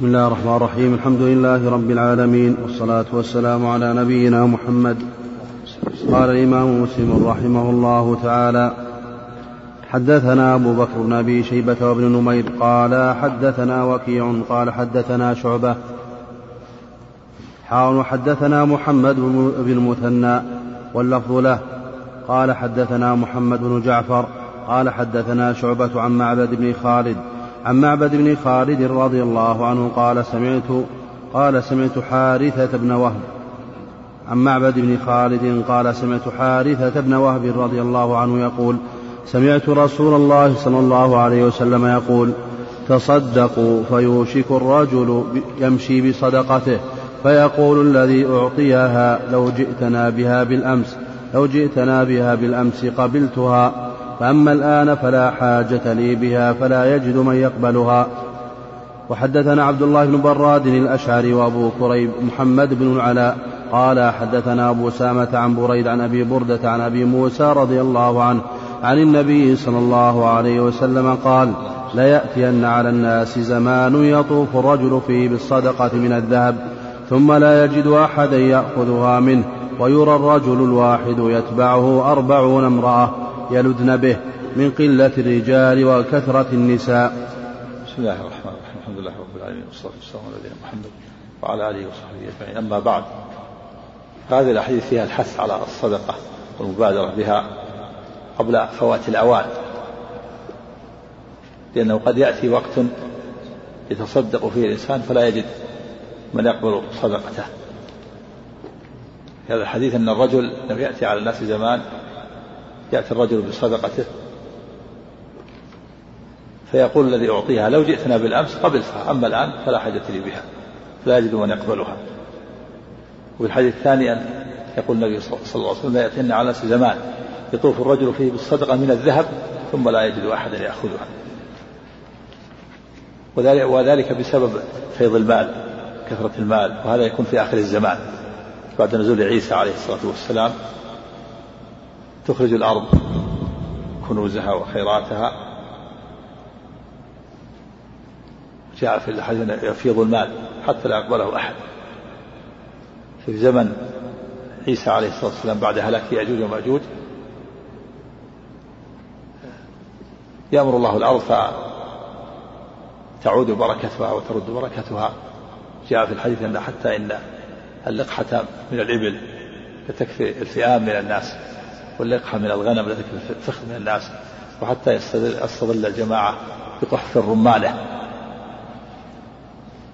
بسم الله الرحمن الرحيم. الحمد لله رب العالمين والصلاة والسلام على نبينا محمد. قال الإمام مسلم رحمه الله تعالى حدثنا أبو بكر بن أبي شيبة وابن نمير قال حدثنا وكيع قال حدثنا شعبة. حاول حدثنا محمد بن المثنى واللفظ له. قال حدثنا محمد بن جعفر. قال حدثنا شعبة عن معبد بن خالد. عن معبد بن خالد رضي الله عنه قال سمعت قال سمعت حارثة بن وهب. عن معبد بن خالد قال سمعت حارثة بن وهب رضي الله عنه يقول سمعت رسول الله صلى الله عليه وسلم يقول تصدقوا فيوشك الرجل يمشي بصدقته فيقول الذي أعطيها لو جئتنا بها بالأمس لو جئتنا بها بالأمس قبلتها. فأما الآن فلا حاجة لي بها فلا يجد من يقبلها. وحدثنا عبد الله بن براد الأشعري وأبو كريب محمد بن العلاء قال حدثنا أبو سامة عن بريد عن أبي بردة عن أبي موسى رضي الله عنه عن النبي صلى الله عليه وسلم قال ليأتين على الناس زمان يطوف الرجل فيه بالصدقة من الذهب ثم لا يجد أحدا يأخذها منه ويرى الرجل الواحد يتبعه أربعون امرأة. يلدن به من قلة الرجال وكثرة النساء. بسم الله الرحمن الرحيم. الحمد لله رب العالمين والصلاة والسلام على نبينا محمد وعلى آله وصحبه أجمعين. أما بعد هذه الأحاديث فيها الحث على الصدقة والمبادرة بها قبل فوات الأوان لأنه قد يأتي وقت يتصدق فيه الإنسان فلا يجد من يقبل صدقته. في هذا الحديث أن الرجل لم يأتي على الناس زمان يأتي الرجل بصدقته فيقول الذي أعطيها لو جئتنا بالأمس قبلتها أما الآن فلا حاجة لي بها لا يجد من يقبلها. وفي الحديث الثاني أن يقول النبي صلى الله عليه وسلم يأتينا على نفس زمان يطوف الرجل فيه بالصدقة من الذهب ثم لا يجد أحدا يأخذها. وذلك, وذلك بسبب فيض المال كثرة المال وهذا يكون في آخر الزمان بعد نزول عيسى عليه الصلاة والسلام. تخرج الأرض. كنوزها وخيراتها. جاء في الحديث يفيض المال حتى لا يقبله أحد. في زمن عيسى عليه الصلاة والسلام بعد هلاك يأجوج ومأجوج يأمر الله الأرض فتعود بركتها وترد بركتها. جاء في الحديث أن حتى إن اللقحة من الإبل لتكفي الفئام من الناس. واللقحة من الغنم لتكفي الفخذ من الناس وحتى يستظل الجماعة بقحف الرمانة.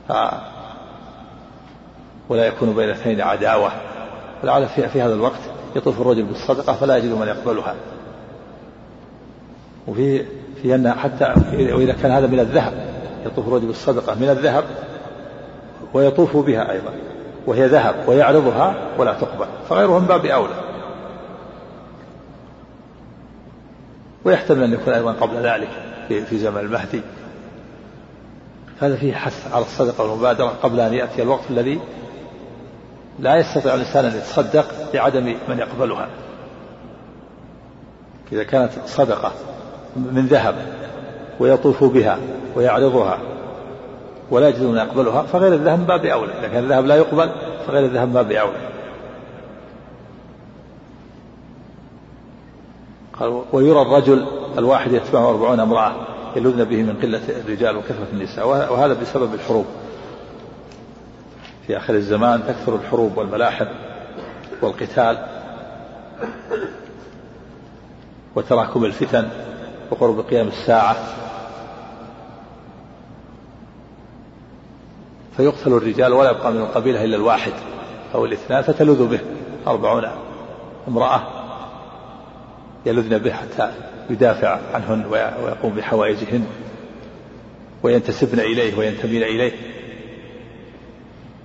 ف ولا يكون بين اثنين عداوة. ولعل في, في هذا الوقت يطوف الرجل بالصدقة فلا يجد من يقبلها. وفي في أن حتى وإذا كان هذا من الذهب يطوف الرجل بالصدقة من الذهب ويطوف بها أيضا وهي ذهب ويعرضها ولا تقبل فغيره من باب أولى ويحتمل أن يكون أيضا قبل ذلك في, في زمن المهدي. هذا فيه حث على الصدقة والمبادرة قبل أن يأتي الوقت الذي لا يستطيع الإنسان أن يتصدق لعدم من يقبلها. إذا كانت صدقة من ذهب ويطوف بها ويعرضها ولا يجد من يقبلها فغير الذهب باب أولى إذا كان الذهب لا يقبل فغير الذهب باب أولى قال ويرى الرجل الواحد يتبعه أربعون امرأة يلذن به من قلة الرجال وكثرة النساء وهذا بسبب الحروب. في آخر الزمان تكثر الحروب والملاحم والقتال وتراكم الفتن وقرب قيام الساعة. فيقتل الرجال ولا يبقى من القبيلة إلا الواحد أو الاثنان فتلذ به أربعون امرأة. يلذن به حتى يدافع عنهن ويقوم بحوائجهن وينتسبن إليه وينتمين إليه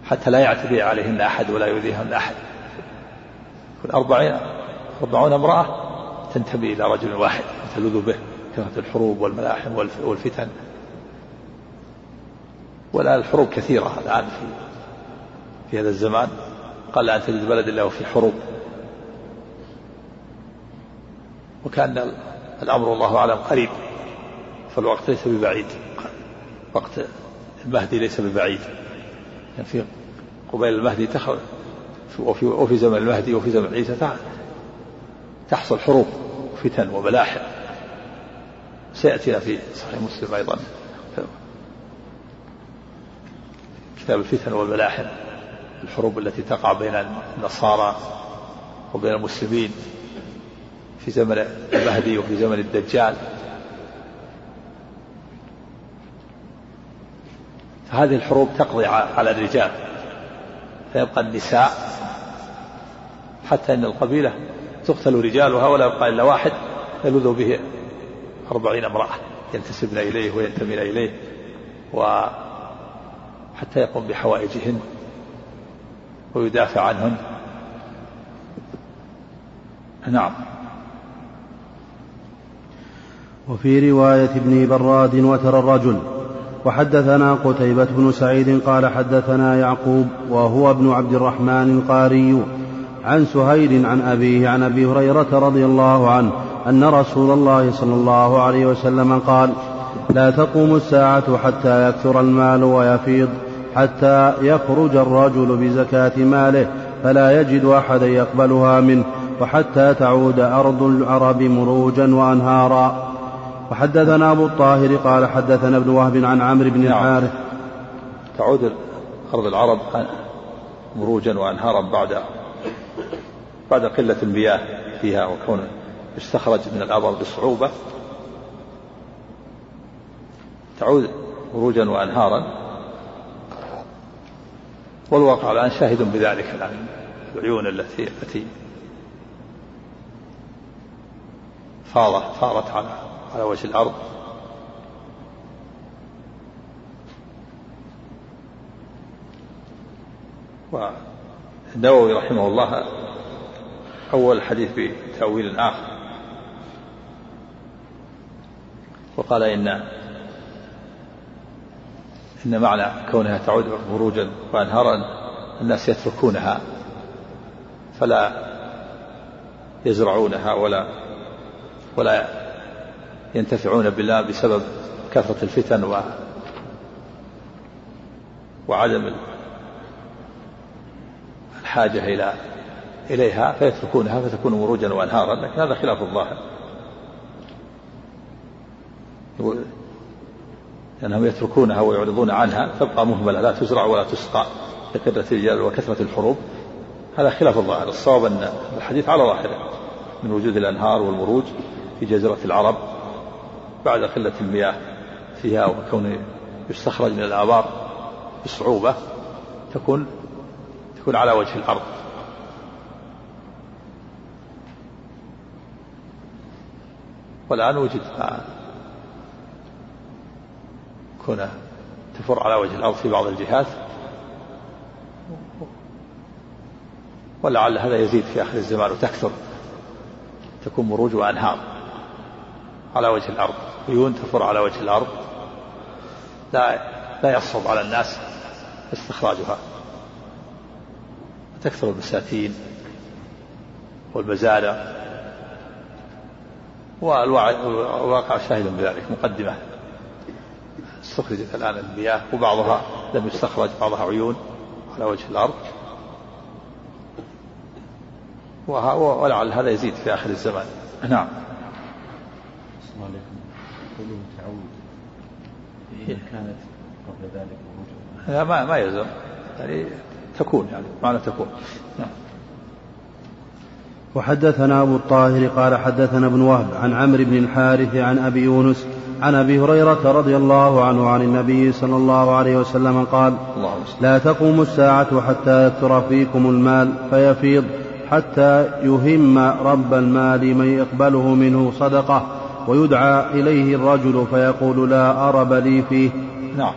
حتى لا يعتدي عليهن أحد ولا يؤذيهن أحد. يكون أربعين أربعون امرأة تنتمي إلى رجل واحد تلذ به كثرة الحروب والملاحم والفتن. والآن الحروب كثيرة الآن في في هذا الزمان. قال أن تجد بلد إلا وفي حروب. وكان الأمر الله أعلم قريب فالوقت ليس ببعيد. وقت المهدي ليس ببعيد. يعني في قبيل المهدي تخرج وفي, وفي زمن المهدي وفي زمن عيسى تحصل حروب وفتن وملاحم. سيأتينا في صحيح مسلم أيضا. كتاب الفتن والملاحم الحروب التي تقع بين النصارى وبين المسلمين. في زمن المهدي وفي زمن الدجال. فهذه الحروب تقضي على الرجال. فيبقى النساء حتى إن القبيلة تقتل رجالها ولا يبقى إلا واحد يلوذ به أربعين امرأة ينتسبن إليه وينتمين إليه وحتى يقوم بحوائجهن ويدافع عنهن. نعم. وفي رواية ابن براد وتر الرجل وحدثنا قتيبة بن سعيد قال حدثنا يعقوب وهو ابن عبد الرحمن القاري عن سهيل عن أبيه عن أبي هريرة رضي الله عنه أن رسول الله صلى الله عليه وسلم قال لا تقوم الساعة حتى يكثر المال ويفيض حتى يخرج الرجل بزكاة ماله فلا يجد أحدا يقبلها منه وحتى تعود أرض العرب مروجا وأنهارا وحدثنا أبو الطاهر قال حدثنا ابن وهب عن عمرو بن نعم. الحارث تعود أرض العرب مروجا وأنهارا بعد بعد قلة المياه فيها وكون يستخرج من الأبر بصعوبة. تعود مروجا وأنهارا. والواقع الآن شاهد بذلك الآن العيون التي التي فاضت فارت على على وجه الأرض. والنووي رحمه الله أول الحديث بتأويل آخر. وقال إن إن معنى كونها تعود مروجا وأنهارا الناس يتركونها فلا يزرعونها ولا ولا ينتفعون بالله بسبب كثرة الفتن و وعدم الحاجة إلى إليها فيتركونها فتكون مروجا وأنهارا لكن هذا خلاف الظاهر. لأنهم يتركونها ويعرضون عنها تبقى مهملة لا تزرع ولا تسقى لقلة الرجال وكثرة الحروب. هذا خلاف الظاهر. الصواب أن الحديث على ظاهره من وجود الأنهار والمروج في جزيرة العرب. بعد قلة المياه فيها وكون يستخرج من الآبار بصعوبة تكون تكون على وجه الأرض. والآن وجد كون تفر على وجه الأرض في بعض الجهات. ولعل هذا يزيد في آخر الزمان وتكثر. تكون مروج وأنهار على وجه الأرض. عيون تفر على وجه الأرض. لا لا يصعب على الناس استخراجها. تكثر البساتين والمزارع. والواقع شاهد بذلك مقدمة. استخرجت الآن المياه وبعضها لم يستخرج بعضها عيون على وجه الأرض. ولعل هذا يزيد في آخر الزمان. نعم. إذا كانت قبل ذلك لا ما ما يلزم. يعني تكون يعني معنى تكون. نعم. وحدثنا أبو الطاهر قال حدثنا ابن وهب عن عمرو بن الحارث عن أبي يونس عن أبي هريرة رضي الله عنه عن النبي صلى الله عليه وسلم قال لا تقوم الساعة حتى يكثر فيكم المال فيفيض حتى يهم رب المال من يقبله منه صدقة. ويدعى إليه الرجل فيقول لا أرب لي فيه. نعم.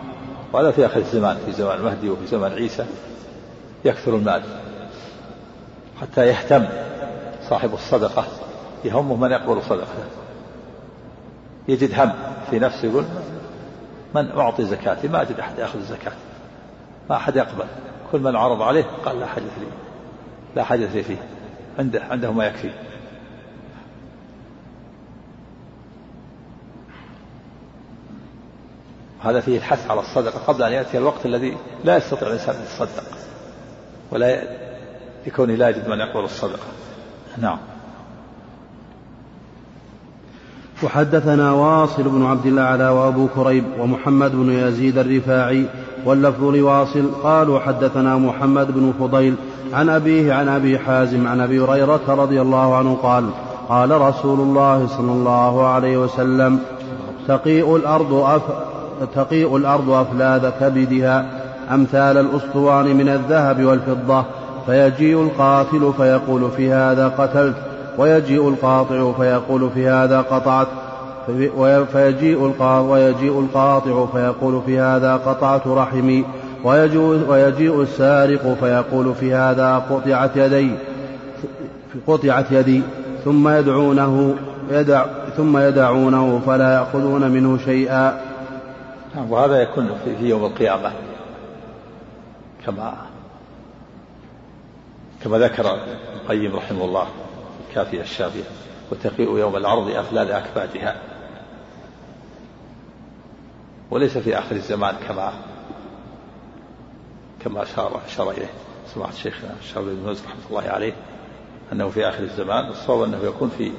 وهذا في آخر الزمان في زمان المهدي وفي زمان عيسى. يكثر المال حتى يهتم صاحب الصدقة يهمه من يقبل صدقته. يجد هم في نفسه يقول من أعطي زكاتي؟ ما أجد أحد يأخذ الزكاة. ما أحد يقبل. كل من عرض عليه قال لا حاجة لي. لا حاجة لي فيه. عنده عنده ما يكفي هذا فيه الحث على الصدقة قبل أن يأتي الوقت الذي لا يستطيع الإنسان أن يتصدق ولا لكونه لا يجد من يقبل الصدقة. نعم. وحدثنا واصل بن عبد الأعلى وأبو كريب ومحمد بن يزيد الرفاعي واللفظ لواصل قالوا حدثنا محمد بن فضيل عن أبيه عن أبي حازم عن أبي هريرة رضي الله عنه قال قال رسول الله صلى الله عليه وسلم تقيء الأرض أف تقيء الأرض أفلاذ كبدها أمثال الأسطوان من الذهب والفضة فيجيء القاتل فيقول في هذا قتلت ويجيء القاطع فيقول في هذا قطعت فيجيء ويجيء القاطع فيقول في هذا قطعت رحمي ويجيء السارق فيقول في هذا قطعت يدي قطعت يدي ثم يدعونه يدع ثم يدعونه فلا يأخذون منه شيئا. وهذا يكون في يوم القيامة كما كما ذكر القيم رحمه الله الكافية الشافية وتقيء يوم العرض أفلاد أكبادها وليس في آخر الزمان كما كما أشار أشار إليه سماحة شيخنا الشيخ بن باز رحمة الله عليه أنه في آخر الزمان الصواب أنه يكون في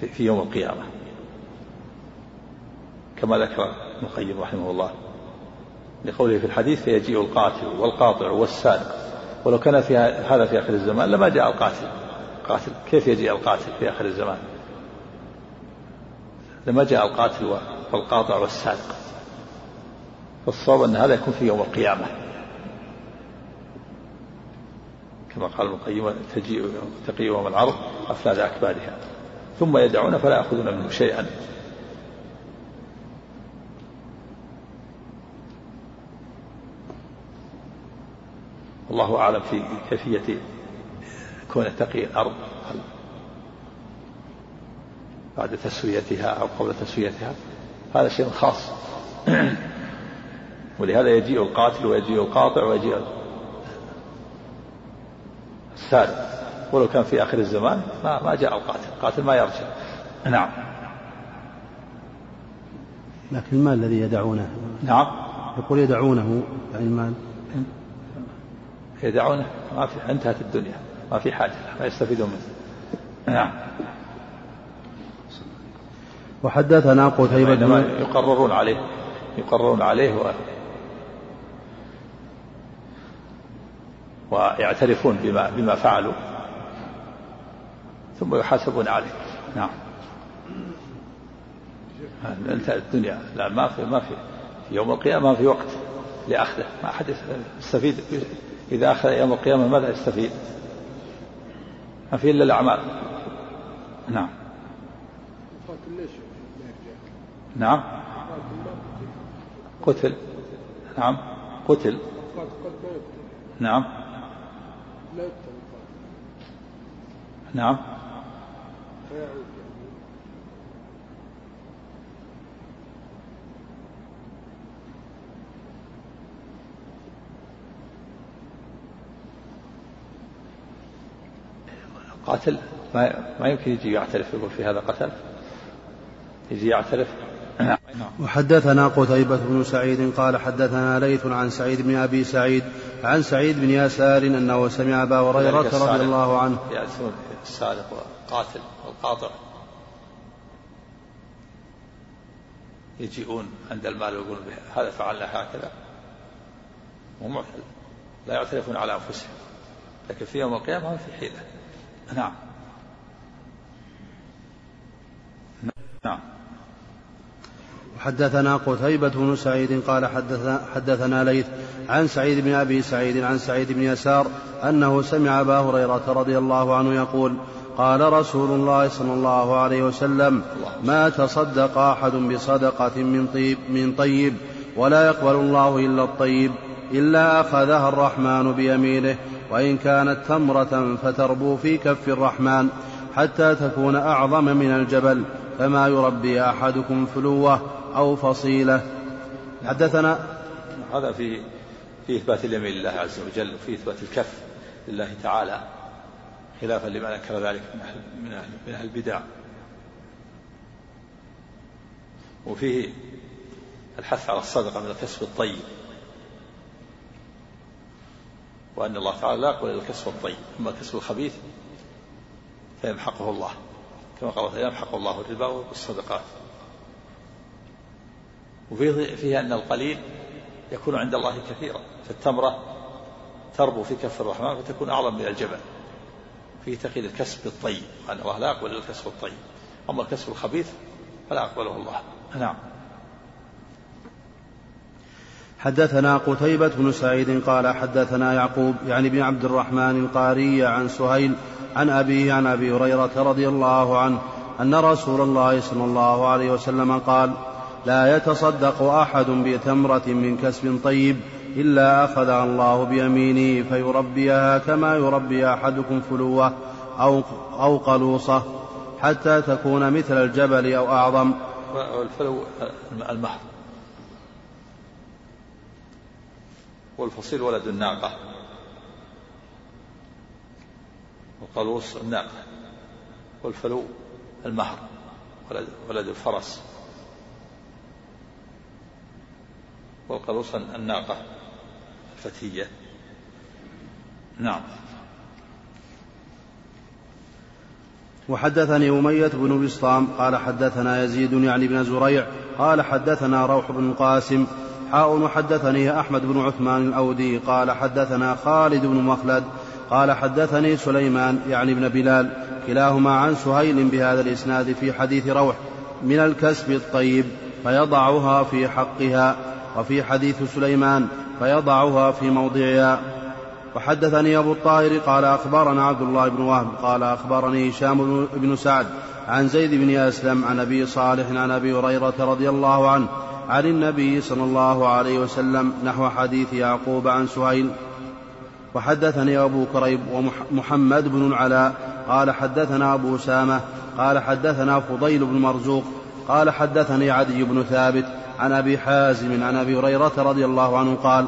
في, في يوم القيامة. كما ذكر ابن القيم رحمه الله. لقوله في الحديث فيجيء القاتل والقاطع والسارق. ولو كان في هذا في آخر الزمان لما جاء القاتل. قاتل كيف يجيء القاتل في آخر الزمان؟ لما جاء القاتل والقاطع والسارق. فالصواب أن هذا يكون في يوم القيامة. كما قال ابن القيم تجيء تقي يوم العرض أفلاد أكبادها ثم يدعون فلا يأخذون منه شيئا. الله أعلم في كيفية كون تقي الأرض بعد تسويتها أو قبل تسويتها. هذا شيء خاص. ولهذا يجيء القاتل ويجيء القاطع ويجيء السارق ولو كان في آخر الزمان ما ما جاء القاتل. القاتل ما يرجع. نعم. لكن المال الذي يدعونه؟ نعم. يقول يدعونه يعني المال يدعونه. ما في انتهت الدنيا. ما في حاجة ما يستفيدون منه نعم. وحدثنا قتيبة بن يقررون عليه يقررون عليه و ويعترفون بما بما فعلوا. ثم يحاسبون عليه. نعم. انتهت الدنيا. لا ما في ما في في. يوم القيامة ما في وقت. لأخذه. ما أحد يستفيد. إذا أخذ يوم القيامة ماذا يستفيد؟ ما في إلا الأعمال. نعم. نعم. قتل. نعم. قتل. نعم. نعم. قاتل؟ ما ما يمكن يجي يعترف يقول في هذا قتل؟ يجي يعترف؟ وحدثنا قتيبة بن سعيد قال حدثنا ليث عن سعيد بن أبي سعيد عن سعيد بن يسار أنه سمع أبا هريرة رضي الله عنه. يأتون السارق والقاتل والقاطع. يجيئون عند المال ويقولون هذا فعلنا هكذا. لا يعترفون على أنفسهم. لكن في يوم القيامة هم في حيلة. نعم. نعم. حدثنا قتيبة بن سعيد قال حدثنا, حدثنا ليث عن سعيد بن أبي سعيد عن سعيد بن يسار أنه سمع أبا هريرة رضي الله عنه يقول قال رسول الله صلى الله عليه وسلم ما تصدق أحد بصدقة من طيب, من طيب ولا يقبل الله إلا الطيب إلا أخذها الرحمن بيمينه وإن كانت تمرة فتربو في كف الرحمن حتى تكون أعظم من الجبل فما يربي أحدكم فلوة أو فصيلة. حدثنا هذا في في إثبات اليمين لله عز وجل وفي إثبات الكف لله تعالى خلافا لما ذكر ذلك من أهل, من أهل, من أهل البدع. وفيه الحث على الصدقة من الكسب الطيب. وأن الله تعالى لا يقبل إلا الكسب الطيب أما الكسب الخبيث فيمحقه الله. كما قال يمحق الله الربا والصدقات. وفيه فيه أن القليل يكون عند الله كثيرا فالتمرة تربو في كف الرحمن فتكون أعظم من الجبل. فيه تقييد الكسب الطيب أن الله لا يقبل إلا الكسب الطيب. أما الكسب الخبيث فلا يقبله الله. نعم. حدثنا قتيبة بن سعيد قال حدثنا يعقوب يعني بن عبد الرحمن القاري عن سهيل عن أبيه عن أبي هريرة رضي الله عنه أن رسول الله صلى الله عليه وسلم قال لا يتصدق أحد بتمرة من كسب طيب إلا أخذها الله بيمينه فيربيها كما يربي أحدكم فلوة أو, أو قلوصة حتى تكون مثل الجبل أو أعظم. والفلو المحر والفصيل ولد الناقة. والقلوص الناقة. والفلو المهر. ولد, ولد الفرس. والقلوص الناقة الفتية. نعم. وحدثني أمية بن بسطام قال حدثنا يزيد يعني بن زريع قال حدثنا روح بن القاسم حاء وحدثني أحمد بن عثمان الأودي قال حدثنا خالد بن مخلد قال حدثني سليمان يعني بن بلال كلاهما عن سهيل بهذا الإسناد في حديث روح من الكسب الطيب فيضعها في حقها وفي حديث سليمان فيضعها في موضعها. وحدثني أبو الطاهر قال أخبرنا عبد الله بن وهب قال أخبرني هشام بن سعد عن زيد بن أسلم عن أبي صالح عن أبي هريرة رضي الله عنه عن النبي صلى الله عليه وسلم نحو حديث يعقوب عن سهيل وحدثني أبو كريب ومحمد بن العلاء قال حدثنا أبو سامة قال حدثنا فضيل بن مرزوق قال حدثني عدي بن ثابت عن أبي حازم عن أبي هريرة رضي الله عنه قال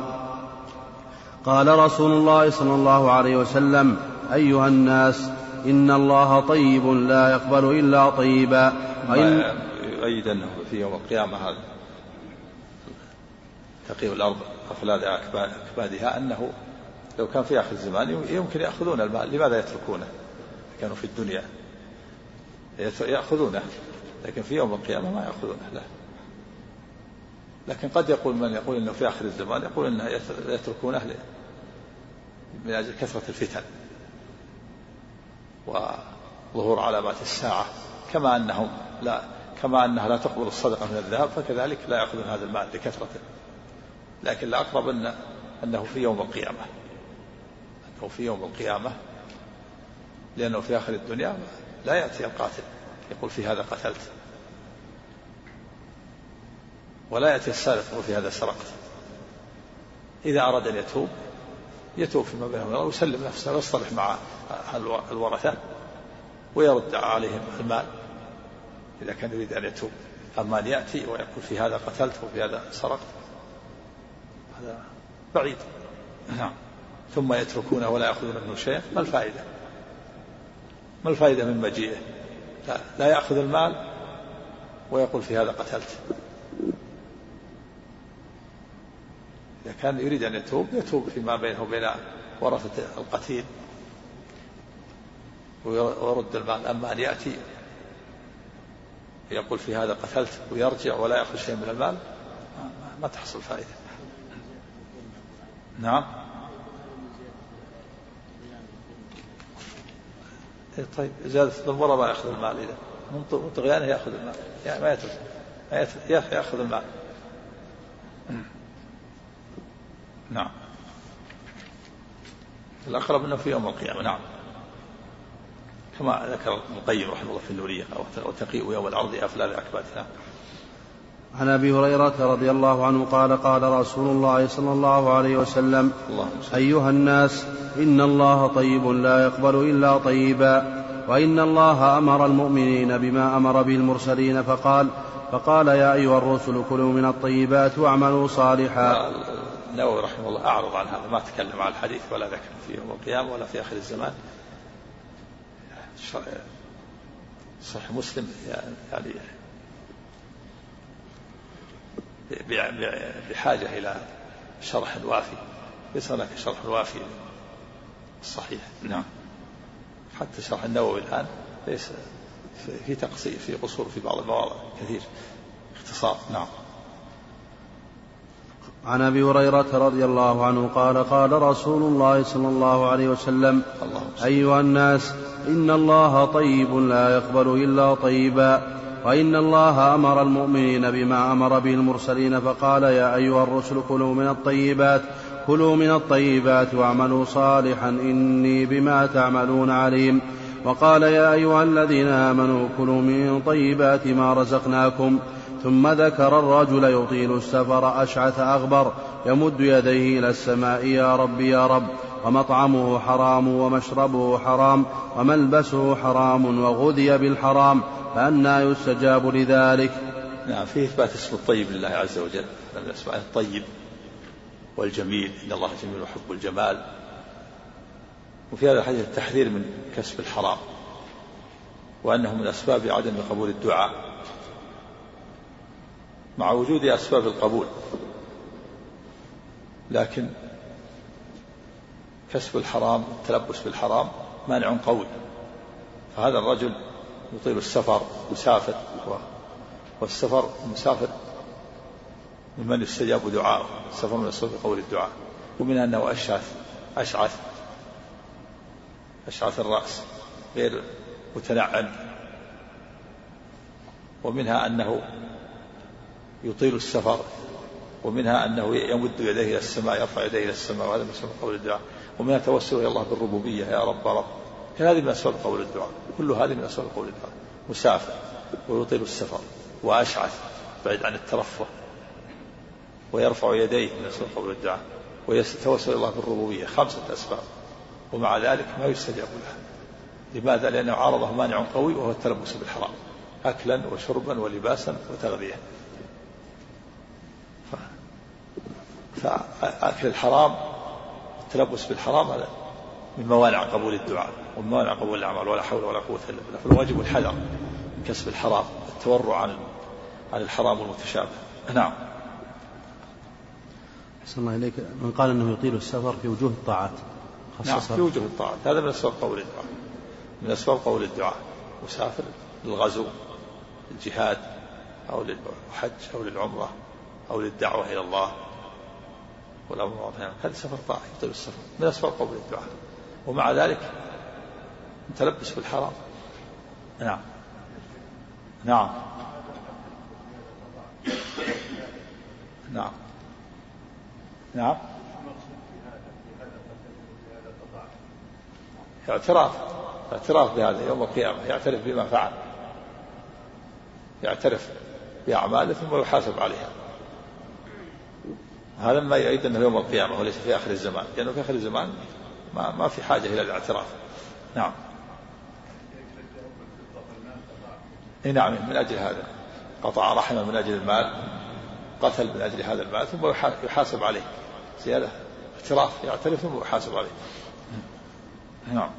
قال رسول الله صلى الله عليه وسلم أيها الناس إن الله طيب لا يقبل إلا طيبا. وإن يؤيد أنه في يوم القيامة هذا. تقي الأرض أفلاد أكبادها أنه لو كان في آخر الزمان يمكن يأخذون المال لماذا يتركونه؟ كانوا في الدنيا. يأخذونه. لكن في يوم القيامة ما يأخذونه. لا. لكن قد يقول من يقول إنه في آخر الزمان يقول انه يتركونه من أجل كثرة الفتن وظهور علامات الساعة. كما أنهم لا كما أنها لا تقبل الصدقة من الذهب فكذلك لا يأخذون هذا المال لكثرته لكن الأقرب ان أنه في يوم القيامة. أنه في يوم القيامة. لأنه في آخر الدنيا لا يأتي القاتل. يقول في هذا قتلت. ولا يأتي السارق يقول في هذا سرقت. إذا أراد أن يتوب يتوب فيما بينه ويسلم نفسه ويصطلح مع الورثة ويرد عليهم المال. إذا كان يريد أن يتوب. أما أن يأتي ويقول في هذا قتلت وفي هذا سرقت. هذا بعيد. نعم. ثم يتركونه ولا يأخذون منه شيئا ما الفائدة؟ ما الفائدة من مجيئه؟ لا, لا يأخذ المال ويقول في هذا قتلت. إذا كان يريد أن يتوب يتوب فيما بينه وبين ورثة القتيل. ويرد المال. أما أن يأتي يقول في هذا قتلت ويرجع ولا يأخذ شيء من المال ما تحصل فائدة. نعم. إيه، طيب زيادة الضمورة ما يأخذ المال إذا. من طغيانه يأخذ المال. يعني ما يترك. يأخذ المال. نعم. الأقرب أنه في يوم القيامة. نعم. كما ذكر ابن القيم رحمه الله في النورية أو تقيء يوم العرض أفلال أكبادها عن أبي هريرة رضي الله عنه قال قال رسول الله صلى الله عليه وسلم أيها الناس إن الله طيب لا يقبل إلا طيبا وإن الله أمر المؤمنين بما أمر به المرسلين فقال فقال يا أيها الرسل كلوا من الطيبات واعملوا صالحا. النووي رحمه الله أعرض عن هذا ما تكلم عن الحديث ولا ذكر في يوم القيامة ولا في آخر الزمان. صحيح مسلم يعني بحاجة إلى شرح وافي. ليس هناك شرح وافي الصحيح نعم. حتى شرح النووي الآن ليس في تقصير في قصور في بعض المواضع كثير. اختصار. نعم. عن أبي هريرة رضي الله عنه قال قال رسول الله صلى الله عليه وسلم أيها الناس إن الله طيب لا يقبل إلا طيبا. وان الله أمر المؤمنين بما أمر به المرسلين فقال يا أيها الرسل كلوا من الطيبات كلوا من الطيبات واعملوا صالحا إني بما تعملون عليم. وقال يا أيها الذين آمنوا كلوا من طيبات ما رزقناكم. ثم ذكر الرجل يطيل السفر أشعث أغبر يمد يديه إلى السماء يا رب يا رب. ومطعمه حرام ومشربه حرام وملبسه حرام وغذي بالحرام فأنى يستجاب لذلك. نعم فيه إثبات اسم الطيب لله عز وجل الأسماء الطيب والجميل إن الله جميل يحب الجمال. وفي هذا الحديث التحذير من كسب الحرام وأنه من أسباب عدم قبول الدعاء مع وجود أسباب القبول. لكن كسب الحرام التلبس بالحرام مانع قوي. فهذا الرجل يطيل السفر مسافر والسفر مسافر ممن يستجاب دعاءه. السفر من أسباب قول الدعاء. ومنها أنه أشعث أشعث أشعث الرأس غير متنعم. ومنها أنه يطيل السفر ومنها أنه يمد يديه إلى السماء يرفع يديه إلى السماء. وهذا من قول الدعاء. ومنها توسل إلى الله بالربوبية يا رب رب. هذه من أسباب قول الدعاء. كل هذه من أسباب قول الدعاء. مسافر ويطيل السفر وأشعث بعيد عن الترفه ويرفع يديه من أسباب قول الدعاء. ويتوسل إلى الله بالربوبية. خمسة أسباب. ومع ذلك ما يستجاب له. لماذا؟ لأنه عارضه مانع قوي وهو التلبس بالحرام. أكلا وشربا ولباسا وتغذية. فأكل الحرام التلبس بالحرام هذا. من موانع قبول الدعاء ومن موانع قبول الأعمال ولا حول ولا قوة إلا بالله. فالواجب الحذر من كسب الحرام التورع عن عن الحرام المتشابه نعم. أحسن الله إليك. من قال أنه يطيل السفر في وجوه الطاعات نعم في وجوه الطاعات. هذا من أسباب قول الدعاء. من أسباب قول الدعاء. مسافر للغزو الجهاد أو للحج أو للعمرة أو للدعوة إلى الله. والأمر بالمعروف هذا سفر طاعة يطيل السفر. من أسباب قبول الدعاء. ومع ذلك متلبس بالحرام. نعم. نعم. نعم. نعم. اعتراف. اعتراف بهذا يوم القيامة. يعترف بما فعل. يعترف بأعماله ثم يحاسب عليها. هذا ما يعيد أنه يوم القيامة وليس في آخر الزمان لأنه في آخر الزمان ما ما في حاجة إلى الاعتراف. نعم. إي نعم من أجل هذا. قطع رحمه من أجل المال قتل من أجل هذا المال ثم يحاسب عليه. زيادة اعتراف يعترف ثم يحاسب عليه. نعم.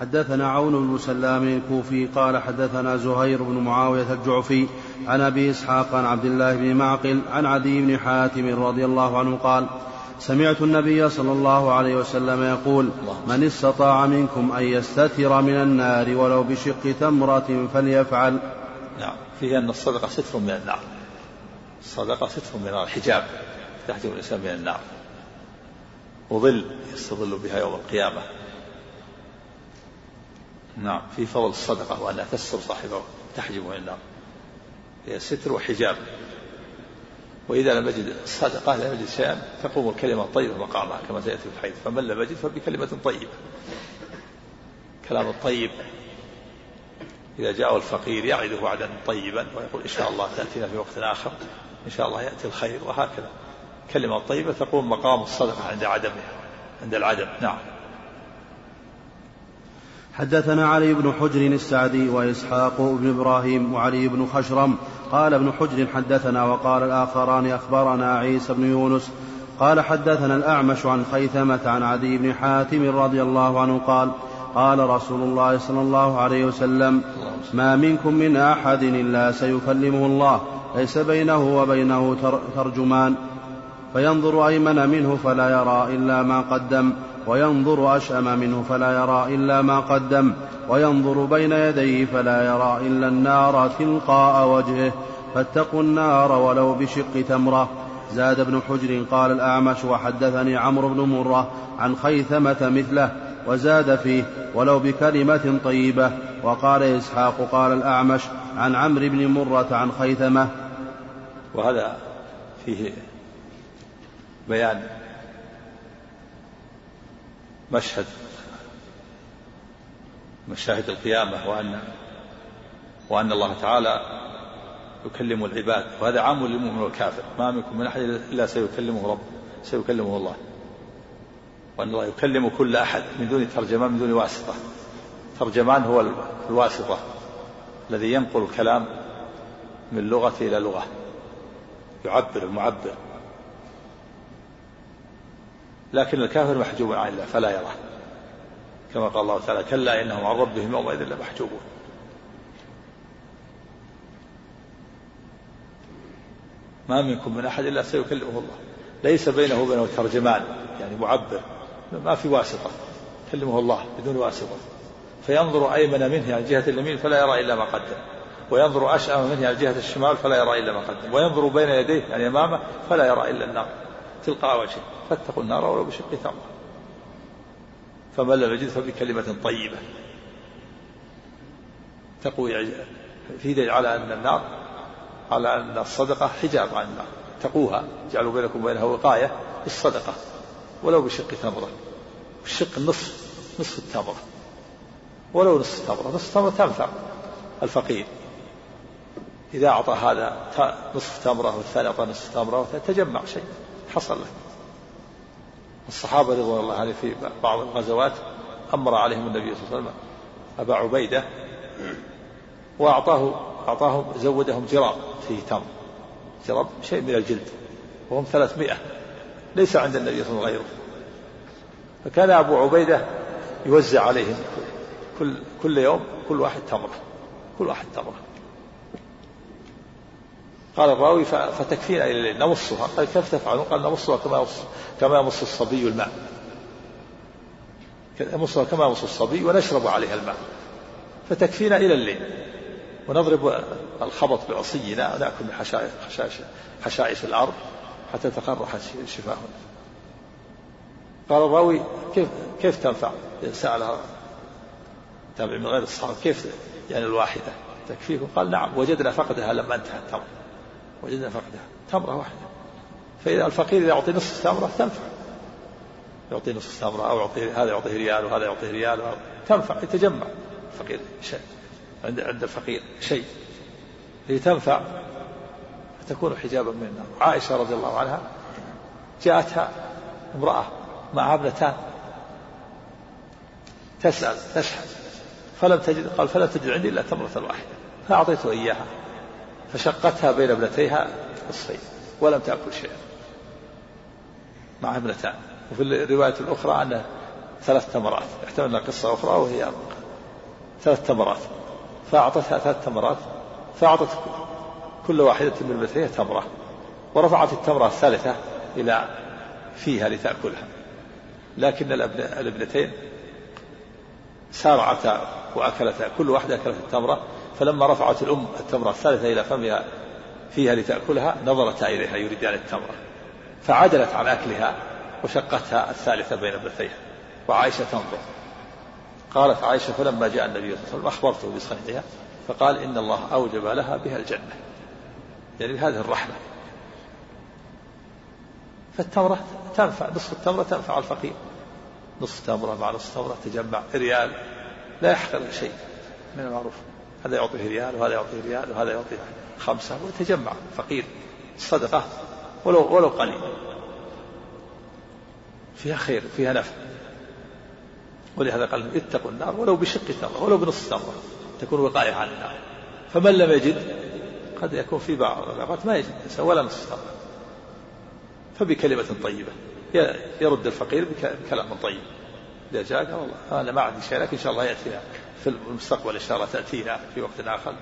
حدثنا عون بن سلام الكوفي قال حدثنا زهير بن معاوية الجعفي عن أبي إسحاق عن عبد الله بن معقل عن عدي بن حاتم رضي الله عنه قال سمعت النبي صلى الله عليه وسلم يقول من استطاع منكم أن يستتر من النار ولو بشق تمرة فليفعل نعم فيه أن الصدقة ستر من النار. الصدقة ستر من النار حجاب تحجب الإنسان من النار. وظل يستظل بها يوم القيامة. نعم في فضل الصدقة وأنها تستر صاحبه تحجبه من النار هي ستر وحجاب. وإذا لم يجد الصدقة لم يجد شيئا تقوم الكلمة الطيبة مقامها كما سيأتي في الحديث. فمن لم يجد فبكلمة طيبة. كلام الطيب إذا جاء الفقير يعده وعدا طيبا ويقول إن شاء الله تأتينا في وقت آخر إن شاء الله يأتي الخير وهكذا. كلمة طيبة تقوم مقام الصدقة عند عدمها عند العدم. نعم. حدثنا علي بن حجر السعدي وإسحاق بن إبراهيم وعلي بن خشرم قال ابن حجر حدثنا وقال الآخران أخبرنا عيسى بن يونس قال حدثنا الأعمش عن خيثمة عن عدي بن حاتم رضي الله عنه قال قال رسول الله صلى الله عليه وسلم ما منكم من أحد إلا سيكلمه الله ليس بينه وبينه ترجمان. فينظر أيمن منه فلا يرى إلا ما قدم. وينظر أشأم منه فلا يرى إلا ما قدم وينظر بين يديه فلا يرى إلا النار تلقاء وجهه فاتقوا النار ولو بشق تمرة. زاد ابن حجر قال الأعمش وحدثني عمرو بن مرة عن خيثمة مثله وزاد فيه ولو بكلمة طيبة. وقال إسحاق قال الأعمش عن عمرو بن مرة عن خيثمة. وهذا فيه بيان مشهد مشاهد القيامة وأن وأن الله تعالى يكلم العباد وهذا عام للمؤمن والكافر ما منكم من أحد إلا سيكلمه رب سيكلمه الله. وأن الله يكلم كل أحد من دون ترجمان من دون واسطة. ترجمان هو الواسطة الذي ينقل الكلام من لغة إلى لغة. يعبر المعبر. لكن الكافر محجوب عن الله فلا يراه كما قال الله تعالى كلا إنهم عن ربهم يومئذ لمحجوبون. ما منكم من أحد إلا سيكلمه الله. ليس بينه وبينه ترجمان يعني معبر. ما في واسطة. كلمه الله بدون واسطة. فينظر أيمن منه يعني جهة اليمين فلا يرى إلا ما قدم. وينظر أشأم منه يعني جهة الشمال فلا يرى إلا ما قدم. وينظر بين يديه يعني أمامه فلا يرى إلا النار. تلقاء وجهه. فاتقوا النار ولو بشق تمرة فمن لم يجد فبكلمة طيبة. تقوي في دليل على أن النار على أن الصدقة حجاب عن النار. تقوها. جعلوا بينكم وبينها وقاية بالصدقة ولو بشق تمرة الشق النصف نصف التمرة ولو نصف تمرة نصف تمرة تنفع الفقير. إذا أعطى هذا نصف تمرة والثاني أعطى نصف تمرة تجمع شيء. حصل له الصحابة رضوان الله عليهم في بعض الغزوات أمر عليهم النبي صلى الله عليه وسلم أبا عبيدة وأعطاه أعطاهم زودهم جراب فيه تمر. جراب شيء من الجلد وهم ثلاثمائة ليس عند النبي صلى الله عليه وسلم. غيره فكان أبو عبيدة يوزع عليهم كل كل يوم كل واحد تمرة كل واحد تمرة قال الراوي فتكفينا إلى الليل نمصها. قال كيف تفعلون؟ قال نمصها كما يمص كما يمص الصبي الماء. نمصها كما يمص الصبي ونشرب عليها الماء. فتكفينا إلى الليل. ونضرب الخبط بعصينا ونأكل من حشائش, حشائش, الأرض حتى تقرح شفاهنا. قال الراوي كيف كيف تنفع؟ سألها تابع من غير الصحابة كيف يعني الواحدة تكفيكم؟ قال نعم وجدنا فقدها لما انتهى التمر وجدنا فقدها تمرة واحدة. فإذا الفقير إذا يعطي نصف تمرة تنفع. يعطي نصف تمرة أو يعطي هذا يعطيه ريال وهذا يعطيه ريال تنفع يتجمع. الفقير شيء. عند عند الفقير شيء. هي تنفع فتكون حجابا من النار. عائشة رضي الله عنها جاءتها امرأة معها ابنتان. تسأل تشحن فلم تجد قال فلم تجد عندي إلا تمرة واحدة. فأعطيته إياها. فشقتها بين ابنتيها نصفين ولم تأكل شيئا مع ابنتان. وفي الرواية الأخرى أن ثلاث تمرات احتملنا قصة أخرى وهي ثلاث تمرات. فأعطتها ثلاث تمرات فأعطت كل واحدة من ابنتيها تمرة ورفعت التمرة الثالثة إلى فيها لتأكلها. لكن الابنتين سارعتا وأكلتا كل واحدة أكلت التمرة فلما رفعت الأم التمرة الثالثة إلى فمها فيها لتأكلها نظرتا إليها يريدان التمرة. فعدلت عن أكلها وشقتها الثالثة بين ابنتيها. وعائشة تنظر. قالت عائشة فلما جاء النبي صلى الله عليه وسلم أخبرته بصنيعها فقال إن الله أوجب لها بها الجنة. يعني بهذه الرحمة. فالتمرة تنفع نصف التمرة تنفع الفقير. نصف تمرة مع نصف تمرة تجمع ريال لا يحقر شيء من المعروف. هذا يعطيه ريال وهذا يعطيه ريال وهذا يعطيه خمسة ويتجمع فقير صدقة ولو ولو قليل. فيها خير فيها نفع. ولهذا قال اتقوا النار ولو بشق تمرة ولو بنصف تمرة تكون وقاية عن النار. فمن لم يجد قد يكون في بعض الأوقات ما يجد ولا نصف تمرة فبكلمة طيبة يرد الفقير بكلام طيب. قال والله أنا ما عندي شيء لكن إن شاء الله يأتينا في المستقبل إن شاء الله تأتينا في وقت آخر.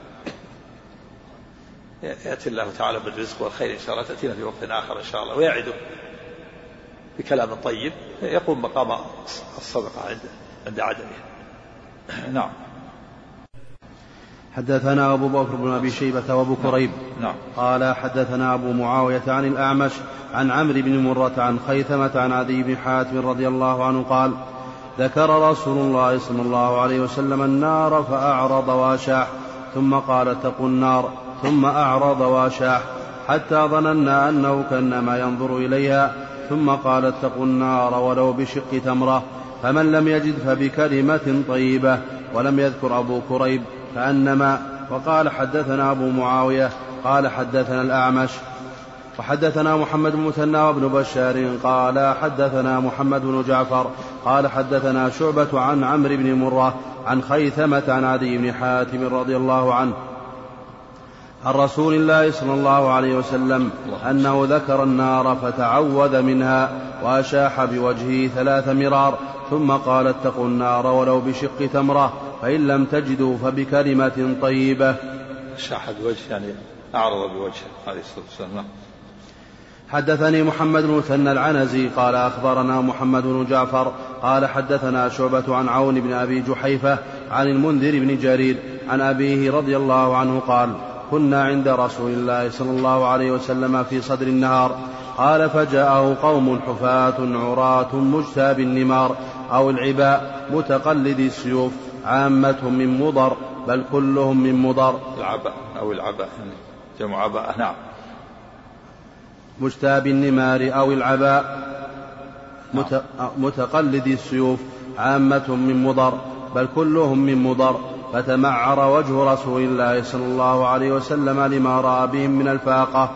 يأتي الله تعالى بالرزق والخير إن شاء الله تأتينا في وقت آخر إن شاء الله ويعده بكلام طيب يقوم مقام الصدقة عند عند عدمه. نعم. حدثنا أبو بكر بن أبي شيبة وأبو كريب. نعم. قال حدثنا أبو معاوية عن الأعمش عن عمرو بن مرة عن خيثمة عن عدي بن حاتم رضي الله عنه قال ذكر رسول الله صلى الله عليه وسلم النار فأعرض واشاح ثم قال اتقوا النار ثم أعرض واشاح حتى ظننا أنه كأنما ينظر إليها ثم قال اتقوا النار ولو بشق تمرة فمن لم يجد فبكلمة طيبة ولم يذكر أبو كريب كأنما وقال حدثنا أبو معاوية قال حدثنا الأعمش وحدثنا محمد بن مثنى وابن بشار قال حدثنا محمد بن جعفر قال حدثنا شعبة عن عمرو بن مرة عن خيثمة عن عدي بن حاتم رضي الله عنه. عن رسول الله صلى الله عليه وسلم أنه ذكر النار فتعوذ منها وأشاح بوجهه ثلاث مرار ثم قال اتقوا النار ولو بشق تمرة فإن لم تجدوا فبكلمة طيبة. شاح بوجه يعني أعرض بوجهه عليه الصلاة والسلام. حدثني محمد بن مثنى العنزي قال أخبرنا محمد بن جعفر قال حدثنا شعبة عن عون بن أبي جحيفة عن المنذر بن جرير عن أبيه رضي الله عنه قال كنا عند رسول الله صلى الله عليه وسلم في صدر النهار قال فجاءه قوم حفاة عراة مجتاب النمار أو العباء متقلد السيوف عامتهم من مضر بل كلهم من مضر. العباء أو العباء يعني جمع عباء نعم. مجتاب النمار أو العباء مت... متقلد السيوف عامة من مضر بل كلهم من مضر. فتمعر وجه رسول الله صلى الله عليه وسلم لما رأى بهم من الفاقة.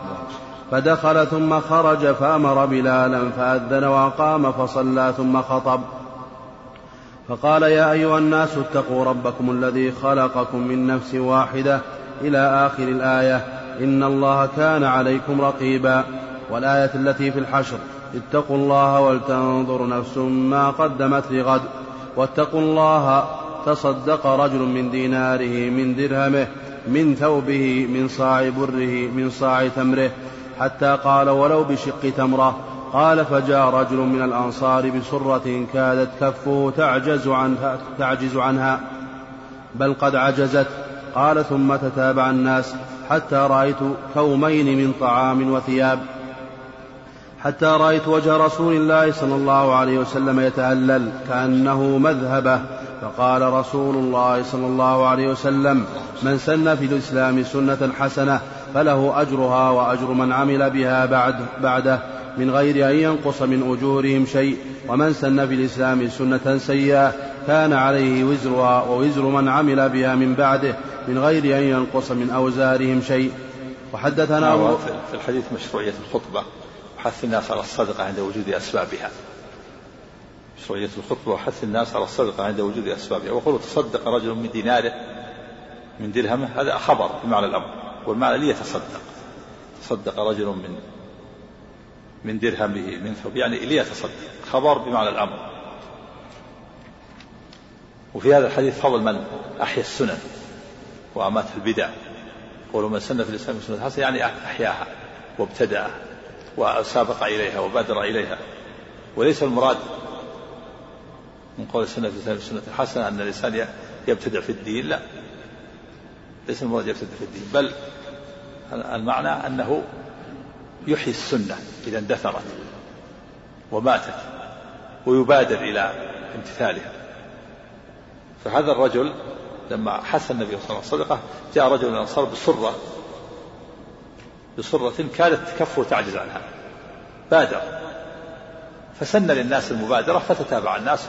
فدخل ثم خرج فأمر بلالا فأذن وأقام فصلى ثم خطب. فقال يا أيها الناس اتقوا ربكم الذي خلقكم من نفس واحدة إلى آخر الآية إن الله كان عليكم رقيبا. والآية التي في الحشر اتقوا الله ولتنظر نفس ما قدمت لغد. واتقوا الله تصدق رجل من ديناره من درهمه من ثوبه من صاع بره من صاع تمره. حتى قال ولو بشق تمرة قال فجاء رجل من الأنصار بسرة كادت كفه تعجز عنها, تعجز عنها. بل قد عجزت. قال ثم تتابع الناس حتى رأيت كومين من طعام وثياب. حتى رأيت وجه رسول الله صلى الله عليه وسلم يتهلل كأنه مذهبة. فقال رسول الله صلى الله عليه وسلم من سن في الإسلام سنة حسنة فله أجرها وأجر من عمل بها بعد بعده من غير أن ينقص من أجورهم شيء. ومن سن في الإسلام سنة سيئة كان عليه وزرها ووزر من عمل بها من بعده من غير أن ينقص من أوزارهم شيء. وحدثنا في الحديث مشروعية الخطبة. وحث الناس على الصدقة عند وجود أسبابها. مشروعية الخطبة وحث الناس على الصدقة عند وجود أسبابها. وقول تصدق رجل من ديناره من درهمه هذا خبر بمعنى الأمر والمعنى ليتصدق تصدق رجل من من درهمه من ثوب يعني ليتصدق خبر بمعنى الأمر. وفي هذا الحديث فضل من؟ أحيا السنن وأمات البدع. قولوا من سن في الإسلام سنة حسنة يعني أحياها وابتدأ وسابق إليها وبادر إليها. وليس المراد من قول الإسلام سنة حسنة أن الإنسان يبتدع في الدين لا. ليس المراد يبتدع في الدين بل المعنى أنه يحيي السنة إذا اندثرت وماتت ويبادر إلى امتثالها. فهذا الرجل لما حث النبي صلى الله عليه وسلم جاء رجل من الأنصار بصرة بصرة كادت كفه تعجز عنها بادر. فسن للناس المبادرة فتتابع الناس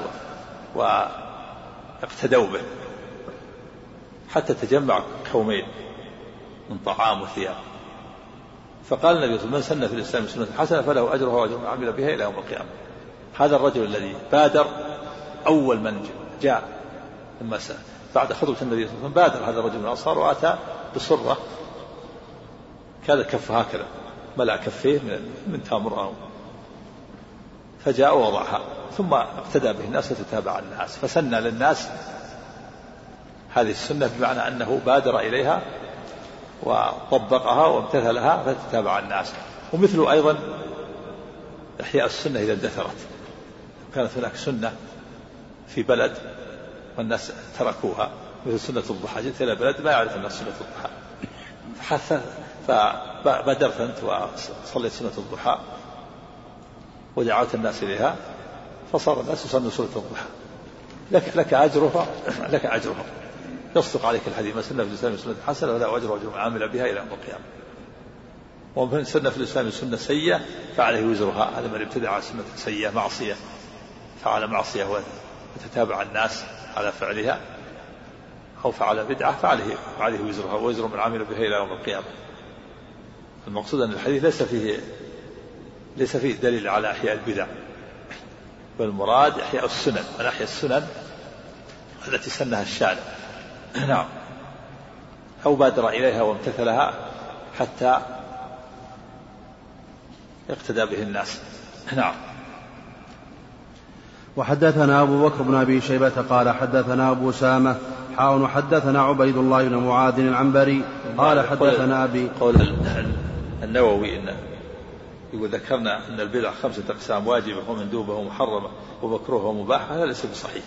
واقتدوا به. حتى تجمع كومين من طعام وثياب. فقال النبي صلى الله عليه وسلم من سن في الإسلام سنة حسنة فله أجرها وأجر من عمل بها إلى يوم القيامة. هذا الرجل الذي بادر أول من جاء لما بعد خطبة النبي صلى الله عليه وسلم بادر هذا الرجل من الأنصار وأتى بصره كان كف هكذا ملأ كفيه من من تمر أو فجاء ووضعها ثم اقتدى به الناس وتتابع الناس فسن للناس هذه السنة بمعنى أنه بادر إليها وطبقها وامتثلها فتتابع الناس. ومثل أيضا إحياء السنة إذا اندثرت كانت هناك سنة في بلد والناس تركوها مثل سنة الضحى جئت إلى بلد ما يعرف الناس سنة الضحى. حتى فبدرت أنت وصليت سنة الضحى ودعوت الناس إليها فصار الناس يصلون سنة الضحى. لك لك أجرها لك أجرها. يصدق عليك الحديث. ما سنة في الإسلام سنة حسنة ولا أجر أجر عامل بها إلى يوم القيامة. ومن سنة في الإسلام سنة سيئة فعليه وزرها. هذا من ابتدع سنة سيئة معصية. فعل معصية وتتابع الناس على فعلها أو فعل بدعة فعليه فعليه وزرها. وزر من عمل بها إلى يوم القيامة. المقصود أن الحديث ليس فيه ليس فيه دليل على إحياء البدع والمراد إحياء السنن من أحيا السنن التي سنها الشارع. نعم. أو بادر إليها وامتثلها حتى اقتدى به الناس. نعم. وحدثنا أبو بكر بن أبي شيبة قال حدثنا أبو سامة حاون وحدثنا عبيد الله بن معاذ العنبري قال حدثنا أبي قول النووي إن يقول ذكرنا أن البدع خمسة أقسام واجبة ومندوبة ومحرمة ومكروهة ومباحة هذا ليس بصحيح.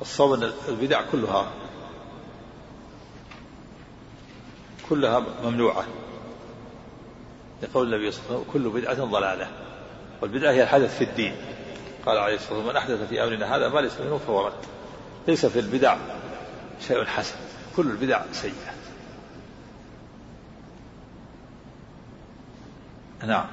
الصواب أن البدع كلها كلها ممنوعة. يقول النبي صلى الله عليه وسلم كل بدعة ضلالة والبدعة هي الحدث في الدين. قال عليه الصلاة والسلام من أحدث في أمرنا هذا ما ليس منه فهو ليس في البدع شيء حسن كل البدع سيئة. نعم.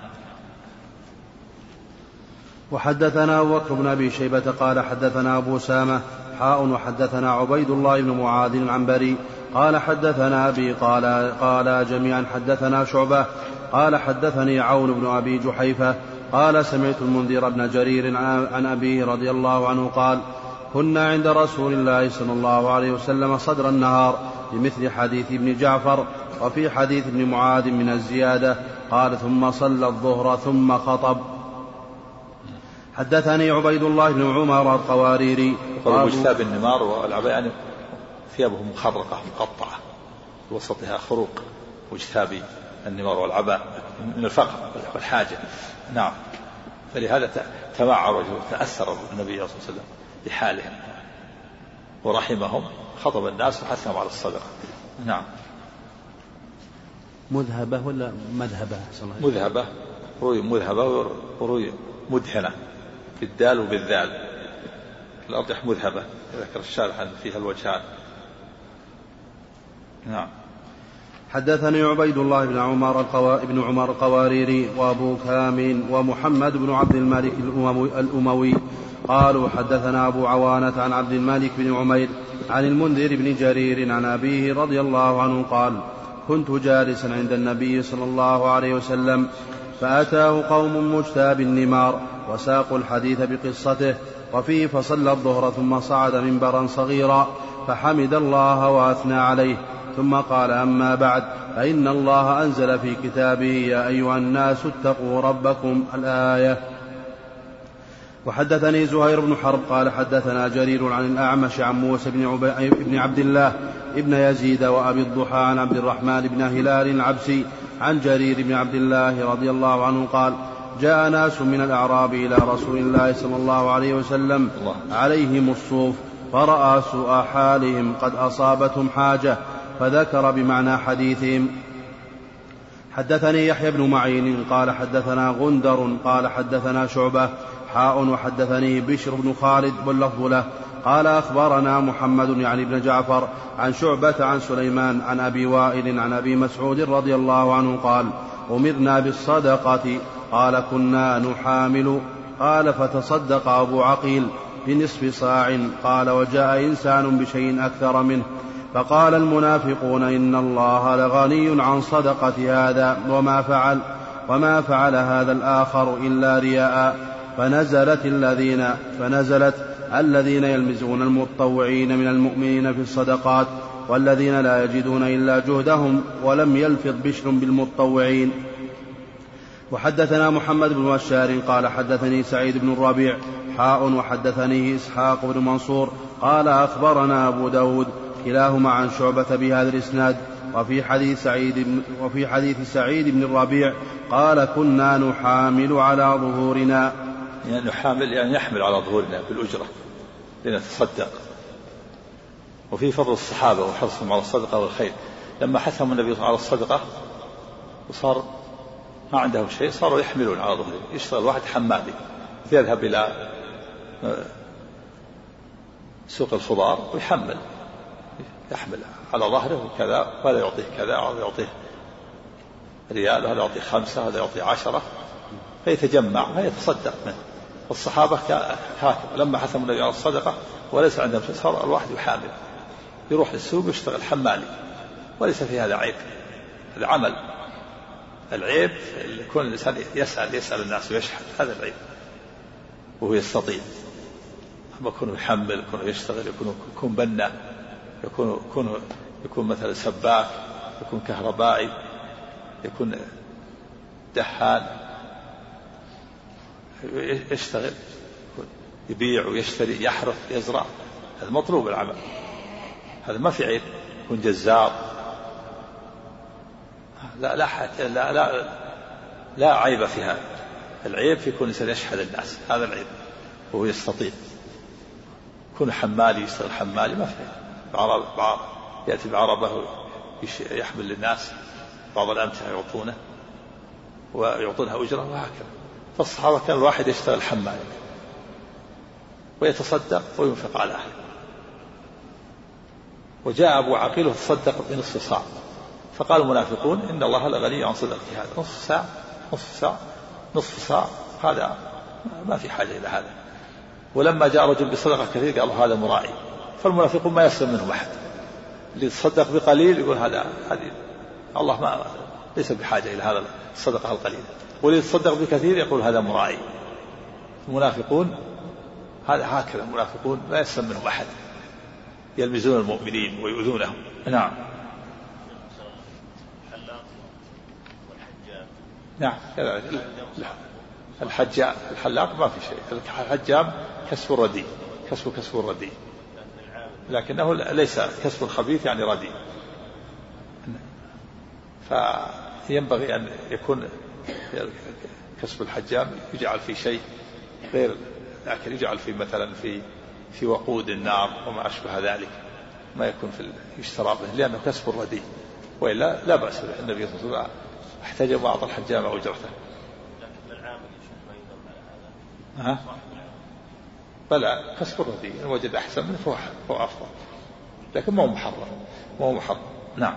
وحدثنا أبو بكر بن أبي شيبة قال حدثنا أبو سامة حاء وحدثنا عبيد الله بن معاذ العنبري قال حدثنا أبي قال قال جميعا حدثنا شعبة قال حدثني عون بن أبي جحيفة قال سمعت المنذر بن جرير عن أبيه رضي الله عنه قال كنا عند رسول الله صلى الله عليه وسلم صدر النهار بمثل حديث ابن جعفر وفي حديث ابن معاذ من الزيادة قال ثم صلى الظهر ثم خطب. حدثني عبيد الله بن عمر القواريري. واجتاب النمار والعباء يعني ثيابه مخرقة مقطعة في وسطها خروق واجتاب النمار والعباء من الفقر والحاجة. نعم. فلهذا تمعر وجهه تأثر النبي صلى الله عليه وسلم بحالهم ورحمهم خطب الناس وحثهم على الصدقة. نعم. مذهبة ولا مذهبة؟ مذهبة روي مذهبة وروي مدهنة بالدال وبالذال. الأرجح مذهبة ذكر الشارح أن فيها الوجهان نعم. حدثني عبيد الله بن عمر القوا... بن عمر القواريري وأبو كامل ومحمد بن عبد الملك الأموي, الأموي. قالوا حدثنا أبو عوانة عن عبد الملك بن عمير عن المنذر بن جرير عن أبيه رضي الله عنه قال كنت جالسا عند النبي صلى الله عليه وسلم فأتاه قوم مجتاب النمار وساقوا الحديث بقصته وفيه فصلى الظهر ثم صعد منبرا صغيرا فحمد الله وأثنى عليه ثم قال أما بعد فإن الله أنزل في كتابه يا أيها الناس اتقوا ربكم الآية. وحدثني زهير بن حرب قال حدثنا جرير عن الأعمش عن موسى بن, عب... بن عبد الله ابن يزيد وأبي الضحى عن عبد الرحمن بن هلال العبسي عن جرير بن عبد الله رضي الله عنه قال جاء ناس من الأعراب إلى رسول الله صلى الله عليه وسلم عليهم الصوف فرأى سوء حالهم قد أصابتهم حاجة فذكر بمعنى حديثهم. حدثني يحيى بن معين قال حدثنا غندر قال حدثنا شعبة حاء وحدثني بشر بن خالد واللفظ له. قال أخبرنا محمد يعني بن جعفر عن شعبة عن سليمان عن أبي وائل عن أبي مسعود رضي الله عنه قال أمرنا بالصدقة. قال كنا نحامل. قال فتصدق أبو عقيل بنصف صاع. قال وجاء إنسان بشيء أكثر منه. فقال المنافقون إن الله لغني عن صدقة هذا وما فعل وما فعل هذا الآخر إلا رياء. فنزلت الذين فنزلت الذين يلمزون المتطوعين من المؤمنين في الصدقات والذين لا يجدون إلا جهدهم ولم يلفظ بشر بالمتطوعين. وحدثنا محمد بن بشار قال حدثني سعيد بن الربيع حاء وحدثني إسحاق بن منصور قال أخبرنا أبو داود كلاهما عن شعبة بهذا الإسناد. وفي حديث سعيد وفي حديث سعيد بن الربيع قال كنا نحامل على ظهورنا. يعني نحامل يعني يحمل على ظهورنا بالأجرة لنتصدق. وفي فضل الصحابة وحرصهم على الصدقة والخير. لما حثهم النبي على الصدقة وصار ما عندهم شيء صاروا يحملون على ظهرهم يشتغل واحد حمالي يذهب إلى سوق الخضار ويحمل. يحمل على ظهره وكذا وهذا يعطيه كذا وهذا يعطيه ريال وهذا يعطيه خمسة وهذا يعطيه عشرة. فيتجمع فيتصدق منه. والصحابة هكذا لما حثم النبي على الصدقة وليس عندهم صار الواحد يحامل. يروح للسوق ويشتغل حمالي. وليس في هذا عيب. هذا عمل. العيب يكون الإنسان يسأل يسأل الناس ويشحن. هذا العيب. وهو يستطيع. أما يكون يحمل يكون يشتغل يكون يكون بنا. يكون يكون يكون مثلا سباك يكون كهربائي يكون دهان يشتغل يبيع ويشتري يحرث يزرع. هذا مطلوب العمل. هذا ما في عيب. يكون جزار. لا لا لا لا, لا عيب في هذا. العيب في كون الإنسان يشحذ الناس. هذا العيب. وهو يستطيع. يكون حمالي يشتغل حمالي ما في بعرب بعرب يأتي بعربة يحمل للناس بعض الامتعه يعطونه ويعطونها أجرة وهكذا. فالصحابة كان الواحد يشتغل حمالي ويتصدق وينفق على أهله. وجاء أبو عقيل وتصدق بنصف صاع فقال المنافقون إن الله لغني عن صدقه هذا. نصف ساعة نصف ساعة نصف ساعة. هذا ما في حاجة إلى هذا. ولما جاء رجل بصدقة كثير قالوا هذا مرائي فالمنافقون ما يسلم منهم أحد. اللي يتصدق بقليل يقول هذا هذه الله ما ليس بحاجة إلى هذا الصدقة القليلة. واللي يتصدق بكثير يقول هذا مرائي المنافقون هذا هكذا المنافقون لا يسلم منهم أحد. يلمزون المؤمنين ويؤذونهم. نعم. نعم. كذلك الحلاق ما في شيء. الحجام كسب رديء كسب كسب رديء لكنه ليس كسب خبيث يعني رديء. فينبغي أن يكون كسب الحجام يجعل في شيء غير لكن يجعل في مثلا في في وقود النار وما أشبه ذلك ما يكون في يشترى به لأنه كسب رديء. وإلا لا بأس به. النبي صلى الله عليه وسلم احتجب وأعطى الحجام أجرته. لكن العامل ها؟ بلى كسب الرديء إن وجد أحسن منه فهو فهو أفضل. لكن ما هو محرم ما هو محرم. نعم.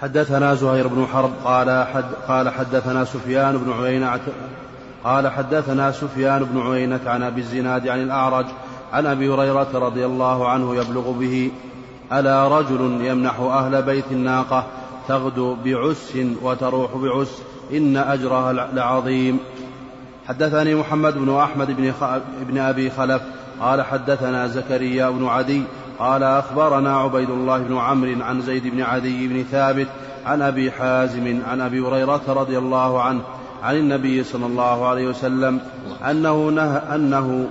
حدثنا زهير بن حرب قال حد قال حدثنا سفيان بن عيينة قال حدثنا سفيان بن عيينة عن أبي الزناد عن الأعرج عن أبي هريرة رضي الله عنه يبلغ به ألا رجل يمنح أهل بيت الناقة تغدو بعس وتروح بعس إن أجرها لعظيم. حدثني محمد بن أحمد بن, بن أبي خلف قال حدثنا زكريا بن عدي قال أخبرنا عبيد الله بن عمرو عن زيد بن عدي بن ثابت عن أبي حازم عن أبي هريرة رضي الله عنه عن النبي صلى الله عليه وسلم أنه نهى أنه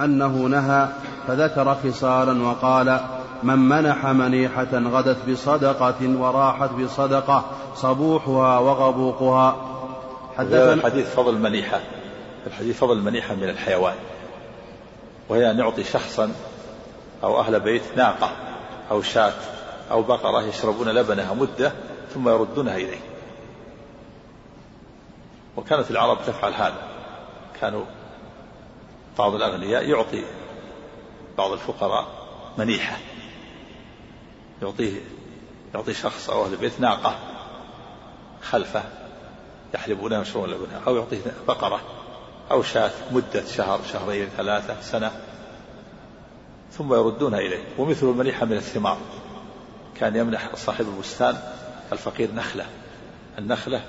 أنه نهى فذكر خصالا وقال من منح منيحة غدت بصدقة وراحت بصدقة صبوحها وغبوقها حدثنا الحديث فضل المنيحة الحديث فضل المنيحة من الحيوان. وهي أن يعطي شخصا أو أهل بيت ناقة أو شاة أو بقرة يشربون لبنها مدة ثم يردونها إليه. وكانت العرب تفعل هذا. كانوا بعض الأغنياء يعطي بعض الفقراء منيحة. يعطيه يعطي شخص أو أهل بيت ناقة خلفة يحلبونها ويشربون لبنها أو يعطيه بقرة أو شاة مدة شهر شهرين ثلاثة سنة ثم يردونها إليه. ومثل المنيحة من الثمار كان يمنح صاحب البستان الفقير نخلة. النخلة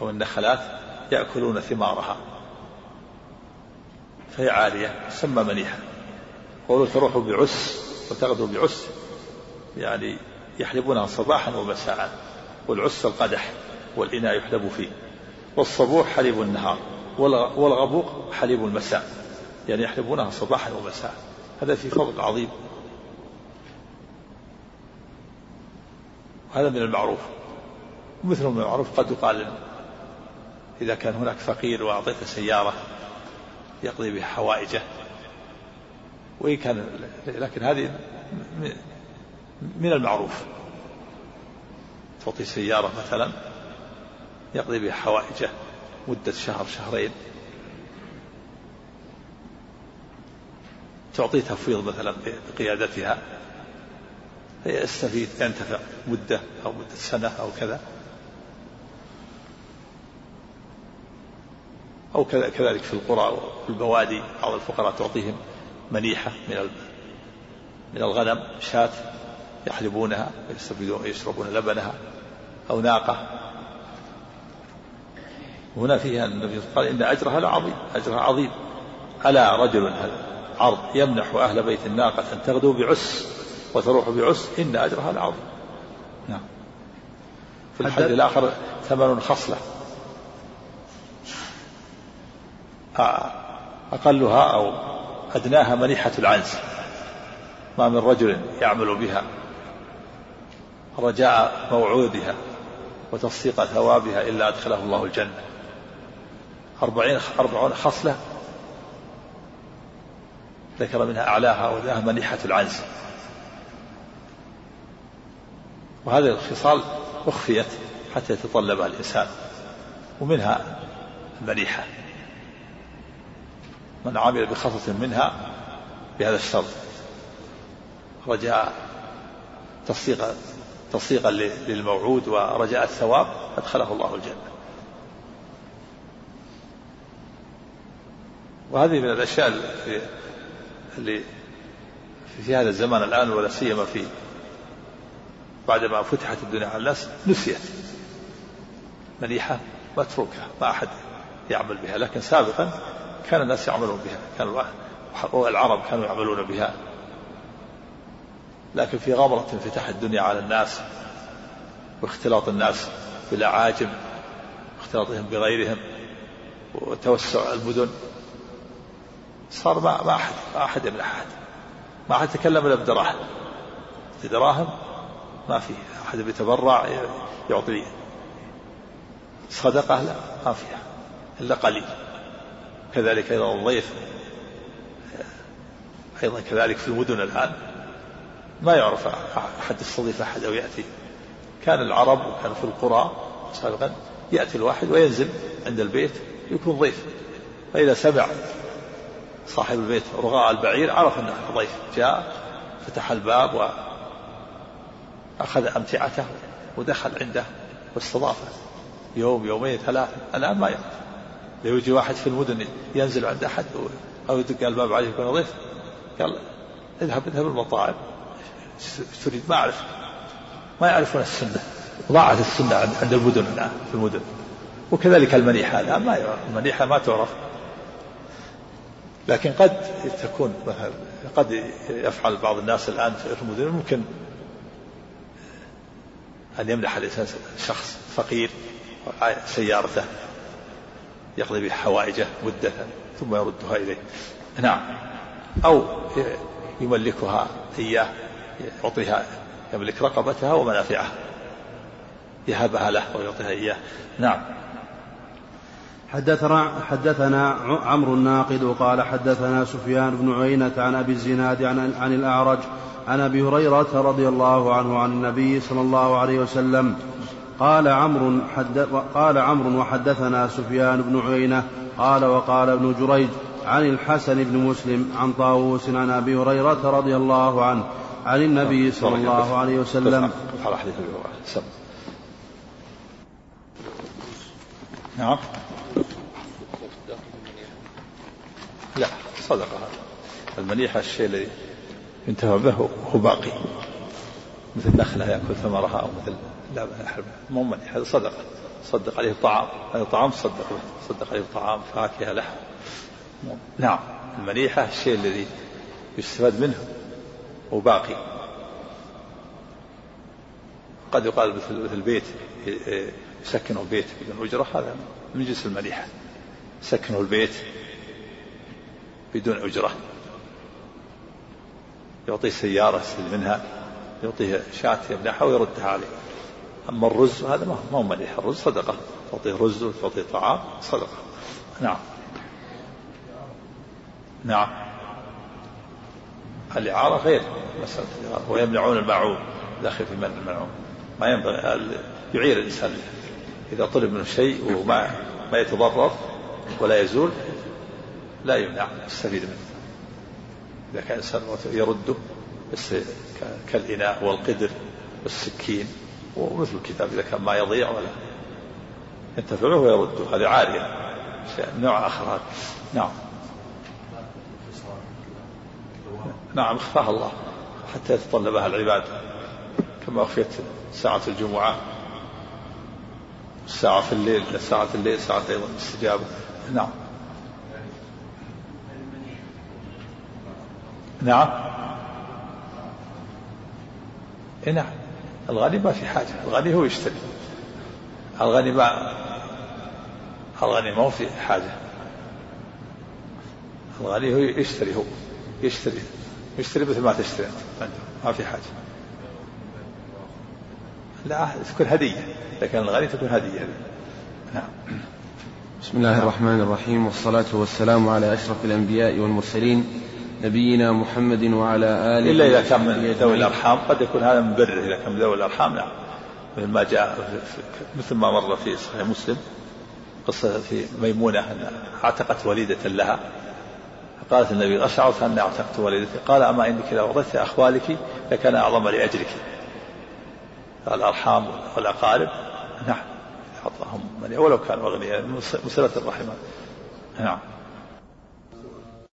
أو النخلات يأكلون ثمارها فهي عالية تسمى منيحة قولوا تروح بعس وتغدو بعس يعني يحلبونها صباحا ومساء والعس القدح. والإناء يحلب فيه. والصبوح حليب النهار والغبوق حليب المساء. يعني يحلبونها صباحا ومساء. هذا في فضل عظيم. هذا من المعروف. مثل من المعروف قد يقال إذا كان هناك فقير وأعطيته سيارة يقضي بها حوائجه. وإن كان لكن هذه من المعروف. تعطي سيارة مثلا يقضي بها حوائجه مدة شهر شهرين. تعطيه تفويض مثلا بقيادتها يستفيد ينتفع مدة أو مدة سنة أو كذا. أو كذلك في القرى وفي البوادي بعض الفقراء تعطيهم منيحة من من الغنم شاة يحلبونها ويستفيدون يشربون لبنها أو ناقة. هنا فيها النبي قال إن أجرها لعظيم أجرها عظيم. ألا رجل عرض يمنح أهل بيت الناقة أن تغدو بعس وتروح بعس إن أجرها لعظيم. نعم. في الحديث الآخر ثمن خصلة. أقلها أو أدناها منيحة العنز. ما من رجل يعمل بها. رجاء موعودها وتصديق ثوابها إلا أدخله الله الجنة. أربعين أربعون خصلة ذكر منها أعلاها وذاها منيحة العنز. وهذه الخصال أخفيت حتى يتطلبها الإنسان ومنها المنيحة. من عمل بخصلة منها بهذا الشرط. رجاء تصديق تصديقا للموعود ورجاء الثواب أدخله الله الجنة. وهذه من الأشياء اللي, اللي في هذا الزمان الآن ولا سيما في بعدما فتحت الدنيا على الناس نسيت. منيحة متروكة ما أحد يعمل بها. لكن سابقا كان الناس يعملون بها كان العرب كانوا يعملون بها. لكن في غمرة انفتاح الدنيا على الناس واختلاط الناس بالأعاجم واختلاطهم بغيرهم وتوسع المدن. صار ما ما أحد ما أحد يمنح أحد. ما أحد يتكلم إلا بدراهم بدراهم ما في أحد بيتبرع يعطي صدقة لا ما فيها. إلا قليل. كذلك أيضا الضيف. أيضا كذلك في المدن الآن. ما يعرف أحد يستضيف أحد أو يأتي. كان العرب وكان في القرى سابقا يأتي الواحد وينزل عند البيت يكون ضيف. فإذا سمع صاحب البيت رغاء البعير عرف أنه ضيف جاء فتح الباب وأخذ أمتعته ودخل عنده واستضافه. يوم يومين ثلاثة الآن ما يعرف لو يجي واحد في المدن ينزل عند أحد أو يدق الباب عليه يكون ضيف قال اذهب اذهب المطاعم. تريد ما أعرف ما يعرفون السنة. ضاعت السنة عند المدن الآن في المدن. وكذلك المنيحة الآن ما المنيحة ما تعرف. لكن قد تكون قد يفعل بعض الناس الآن في المدن ممكن أن يمنح الإنسان شخص فقير سيارته يقضي بها حوائجه مدة ثم يردها إليه. نعم. أو يملكها إياه يعطيها يملك رقبتها ومنافعها يهبها له ويعطيها إياه. نعم. حدثنا حدثنا عمرو الناقد قال حدثنا سفيان بن عيينة عن أبي الزناد عن, عن الأعرج عن أبي هريرة رضي الله عنه عن النبي صلى الله عليه وسلم قال عمرو قال عمرو وحدثنا سفيان بن عيينة قال وقال ابن جريج عن الحسن بن مسلم عن طاووس عن أبي هريرة رضي الله عنه عن النبي صلى الله عليه وسلم. نعم. لا صدقة المنيحة الشيء الذي ينتفع به هو باقي. مثل نخلة يأكل ثمرها أو مثل لا مو منيحة هذا صدقة صدق عليه الطعام هذا طعام صدق صدق عليه الطعام فاكهة لحم. نعم المنيحة الشيء الذي يستفاد منه وباقي قد يقال مثل مثل بيت يسكنه البيت بدون أجرة هذا من جنس المليحة سكنه البيت بدون أجرة. يعطيه سيارة يستفيد منها يعطيه شاة يمنحها ويردها عليه. أما الرز هذا ما هو مليح الرز صدقة. تعطيه رز وتعطيه طعام صدقة. نعم. نعم. الإعارة غير مسألة الإعارة. ويمنعون الماعون داخل في منع الملعون ما ينبغي يعير الإنسان. إذا طلب منه شيء وما ما يتضرر ولا يزول لا يمنع يستفيد منه. إذا كان الإنسان يرده كالإناء والقدر والسكين ومثل الكتاب إذا كان ما يضيع ولا ينتفعه ويرده. هذه عارية. نوع آخر نعم. نعم أخفاها الله حتى يتطلبها العباد. كما أخفيت ساعة الجمعة الساعة في الليل ساعة الليل ساعة أيضا الاستجابة. نعم. نعم. إيه نعم. الغني ما في حاجة. الغني هو يشتري. الغني ما الغني ما هو في حاجة. الغني هو يشتري هو يشتري. يشتري مثل ما تشتري أنت. ما في حاجة. لا تكون هدية. لكن الغني تكون هدية. نعم. بسم الله الرحمن الرحيم. والصلاة والسلام على أشرف الأنبياء والمرسلين نبينا محمد وعلى آله إلا إذا كان من ذوي الأرحام. قد يكون هذا من بره إذا كان من ذوي الأرحام نعم. مثل ما جاء مثل ما مر في صحيح مسلم قصة في ميمونة أن اعتقت وليدة لها. قالت النبي أشعرت أني اعتقت وليدتي. قال أما إنك لو وضعت أخوالك لكان أعظم لأجلك. الأرحام والأقارب نعم. أعطاهم ولو كانوا أغنياء من صلة الرحمة. نعم.